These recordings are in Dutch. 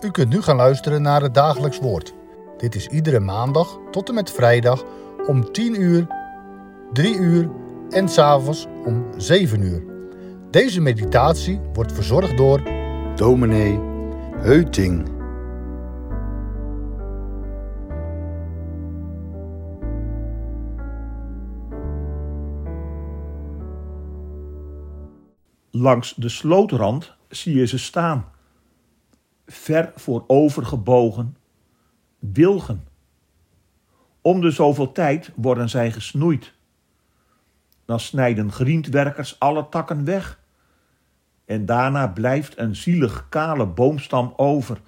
U kunt nu gaan luisteren naar het dagelijks woord. Dit is iedere maandag tot en met vrijdag om 10 uur, 3 uur en s'avonds om 7 uur. Deze meditatie wordt verzorgd door dominee Heuting. Langs de slootrand zie je ze staan, ver voorovergebogen, wilgen. Om de zoveel tijd worden zij gesnoeid. Dan snijden griendwerkers alle takken weg. En daarna blijft een zielig kale boomstam over.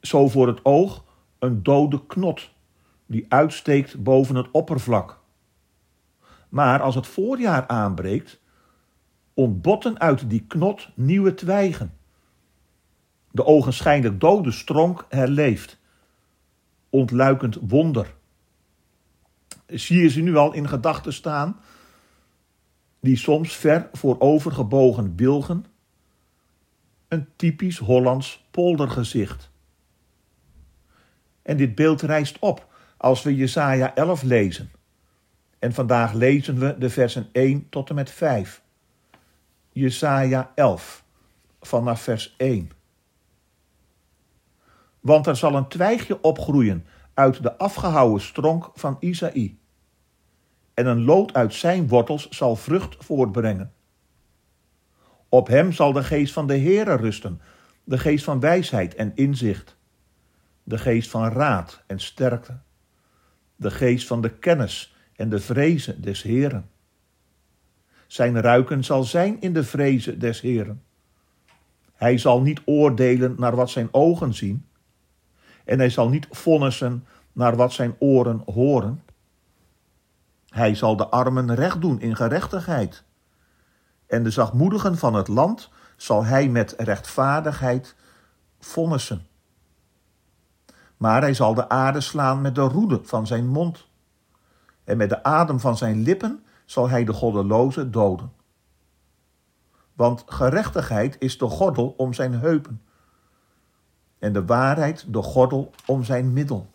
Zo voor het oog een dode knot die uitsteekt boven het oppervlak. Maar als het voorjaar aanbreekt, ontbotten uit die knot nieuwe twijgen. De ogenschijnlijk dode stronk herleeft. Ontluikend wonder. Zie je ze nu al in gedachten staan? Die soms ver voorovergebogen bilgen. Een typisch Hollands poldergezicht. En dit beeld rijst op als we Jesaja 11 lezen. En vandaag lezen we de versen 1 tot en met 5. Jesaja 11, vanaf vers 1. Want er zal een twijgje opgroeien uit de afgehouwen stronk van Isaï. En een lood uit zijn wortels zal vrucht voortbrengen. Op hem zal de geest van de Heere rusten, de geest van wijsheid en inzicht, de geest van raad en sterkte, de geest van de kennis en de vrezen des Heeren zijn ruiken zal zijn in de vrezen des Heren. Hij zal niet oordelen naar wat zijn ogen zien, en hij zal niet vonnissen naar wat zijn oren horen. Hij zal de armen recht doen in gerechtigheid, en de zachtmoedigen van het land zal hij met rechtvaardigheid vonnissen. Maar hij zal de aarde slaan met de roede van zijn mond, en met de adem van zijn lippen zal hij de goddeloze doden. Want gerechtigheid is de gordel om zijn heupen en de waarheid de gordel om zijn middel.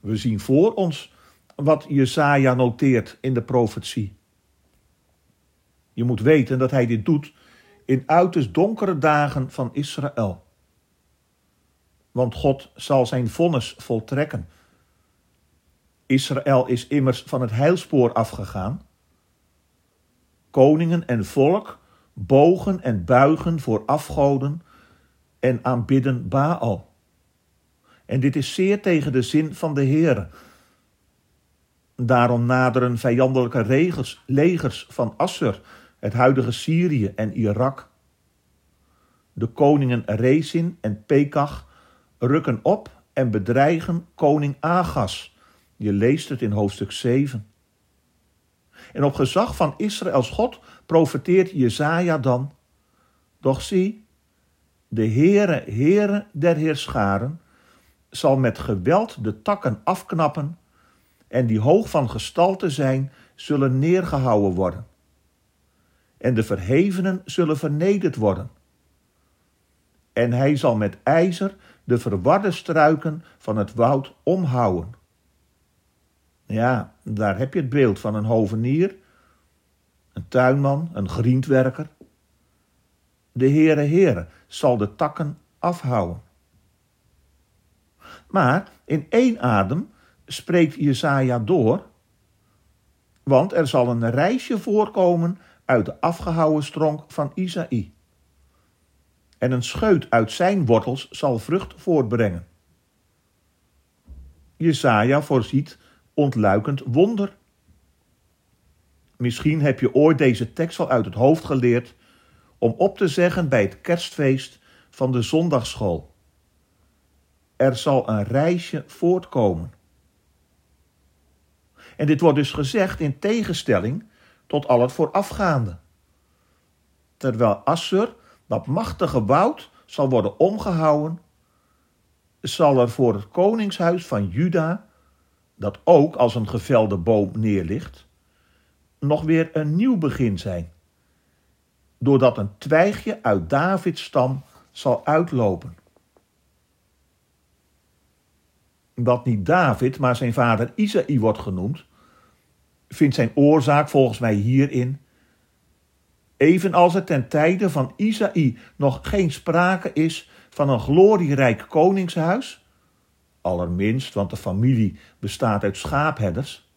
We zien voor ons wat Jesaja noteert in de profetie. Je moet weten dat hij dit doet in uiterst donkere dagen van Israël. Want God zal zijn vonnis voltrekken Israël is immers van het heilspoor afgegaan. Koningen en volk bogen en buigen voor afgoden en aanbidden Baal. En dit is zeer tegen de zin van de Heer. Daarom naderen vijandelijke regers, legers van Assur, het huidige Syrië en Irak. De koningen Rezin en Pekach rukken op en bedreigen koning Agas je leest het in hoofdstuk 7. En op gezag van Israëls God profeteert Jezaja dan. Doch zie, de Heere, Heere der Heerscharen, zal met geweld de takken afknappen en die hoog van gestalte zijn, zullen neergehouden worden. En de verhevenen zullen vernederd worden. En hij zal met ijzer de verwarde struiken van het woud omhouden. Ja, daar heb je het beeld van een hovenier, een tuinman, een griendwerker. De Heere Heere zal de takken afhouden. Maar in één adem spreekt Jesaja door, want er zal een reisje voorkomen uit de afgehouwen stronk van Isaï. En een scheut uit zijn wortels zal vrucht voortbrengen. Jesaja voorziet ontluikend wonder. Misschien heb je ooit deze tekst al uit het hoofd geleerd om op te zeggen bij het kerstfeest van de zondagschool. Er zal een reisje voortkomen. En dit wordt dus gezegd in tegenstelling tot al het voorafgaande. Terwijl Assur, dat machtige woud, zal worden omgehouden, zal er voor het koningshuis van Juda dat ook als een gevelde boom neerligt, nog weer een nieuw begin zijn. doordat een twijgje uit Davids stam zal uitlopen. Dat niet David, maar zijn vader Isaï wordt genoemd, vindt zijn oorzaak volgens mij hierin. Evenals er ten tijde van Isaï nog geen sprake is van een glorierijk koningshuis, allerminst, want de familie bestaat uit schaapherders,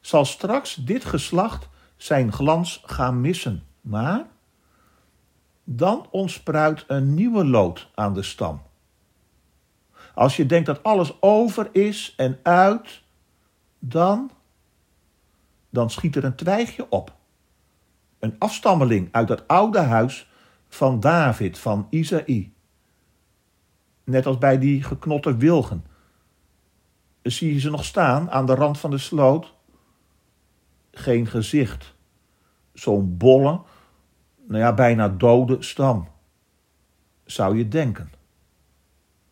zal straks dit geslacht zijn glans gaan missen. Maar dan ontspruit een nieuwe lood aan de stam. Als je denkt dat alles over is en uit, dan, dan schiet er een twijgje op. Een afstammeling uit het oude huis van David, van Isaï. Net als bij die geknotte wilgen. Zie je ze nog staan aan de rand van de sloot? Geen gezicht. Zo'n bolle, nou ja, bijna dode stam. Zou je denken.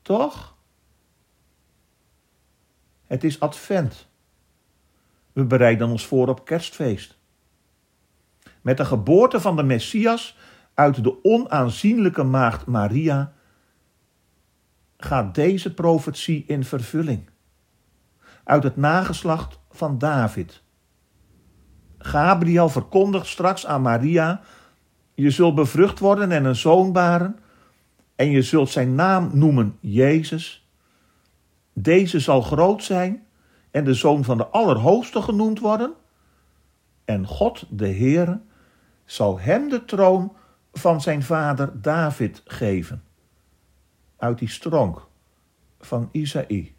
Toch? Het is advent. We bereiden ons voor op kerstfeest. Met de geboorte van de Messias uit de onaanzienlijke maagd Maria gaat deze profetie in vervulling. Uit het nageslacht van David. Gabriel verkondigt straks aan Maria: Je zult bevrucht worden en een zoon baren, en je zult zijn naam noemen Jezus. Deze zal groot zijn en de zoon van de Allerhoogste genoemd worden. En God, de Heere, zal hem de troon van zijn vader David geven. Uit die stronk van Isaïe.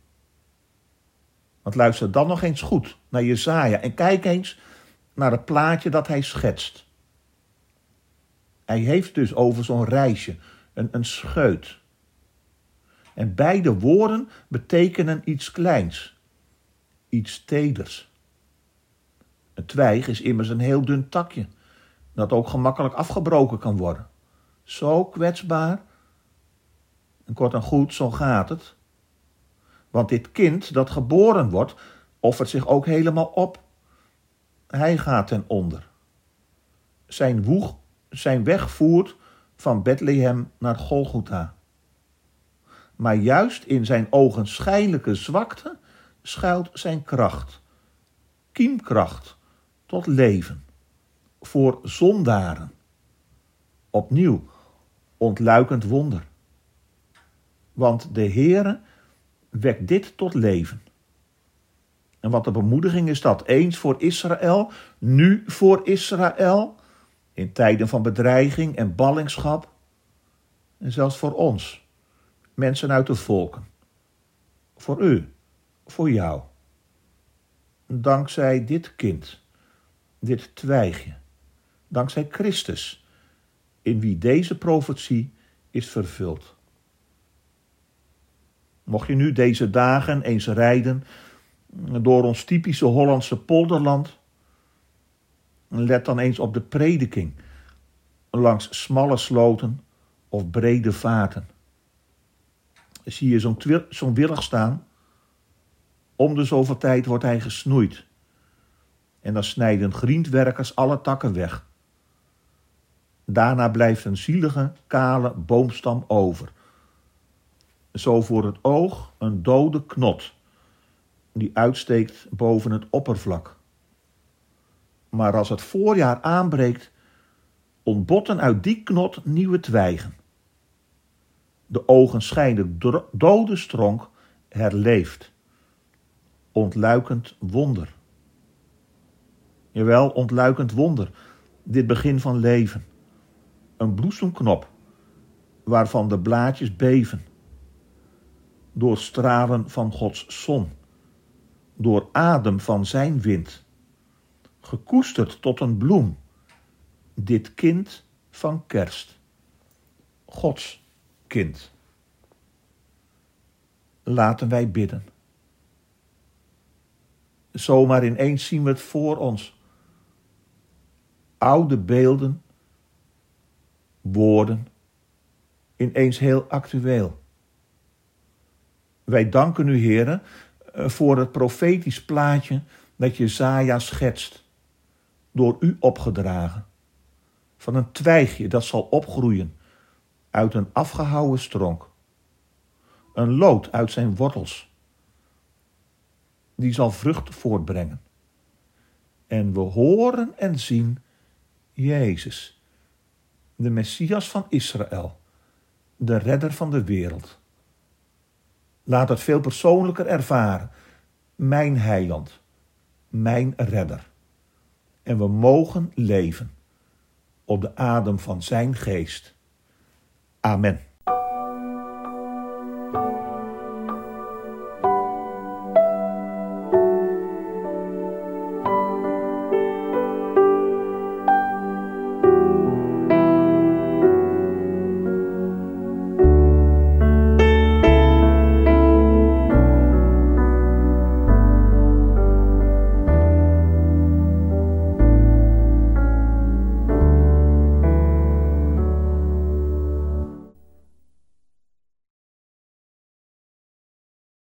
Want luister dan nog eens goed naar Jezaja en kijk eens naar het plaatje dat hij schetst. Hij heeft dus over zo'n reisje, een, een scheut. En beide woorden betekenen iets kleins, iets teders. Een twijg is immers een heel dun takje dat ook gemakkelijk afgebroken kan worden. Zo kwetsbaar. En kort en goed, zo gaat het. Want dit kind dat geboren wordt, offert zich ook helemaal op. Hij gaat ten onder. Zijn woeg, zijn weg voert van Bethlehem naar Golgotha. Maar juist in zijn ogenschijnlijke zwakte schuilt zijn kracht, kiemkracht tot leven voor zondaren. Opnieuw, ontluikend wonder. Want de Heere wekt dit tot leven. En wat een bemoediging is dat, eens voor Israël, nu voor Israël, in tijden van bedreiging en ballingschap, en zelfs voor ons, mensen uit de volken. Voor u, voor jou. Dankzij dit kind, dit twijgje, dankzij Christus, in wie deze profetie is vervuld. Mocht je nu deze dagen eens rijden door ons typische Hollandse polderland, let dan eens op de prediking langs smalle sloten of brede vaten. Zie je zo'n zo'n willig staan? Om de zoveel tijd wordt hij gesnoeid. En dan snijden griendwerkers alle takken weg. Daarna blijft een zielige, kale boomstam over. Zo voor het oog een dode knot, die uitsteekt boven het oppervlak. Maar als het voorjaar aanbreekt, ontbotten uit die knot nieuwe twijgen. De ogen schijnen dode stronk herleeft. Ontluikend wonder. Jawel, ontluikend wonder, dit begin van leven een bloesemknop waarvan de blaadjes beven. Door stralen van Gods zon, door adem van zijn wind, gekoesterd tot een bloem, dit kind van kerst, Gods kind. Laten wij bidden. Zomaar ineens zien we het voor ons. Oude beelden woorden ineens heel actueel. Wij danken u, heren, eh, voor het profetisch plaatje dat Jezaja schetst, door u opgedragen. van een twijgje dat zal opgroeien uit een afgehouwen stronk. Een lood uit zijn wortels, die zal vrucht voortbrengen. En we horen en zien Jezus, de Messias van Israël, de redder van de wereld. Laat het veel persoonlijker ervaren, mijn heiland, mijn redder. En we mogen leven op de adem van zijn geest. Amen.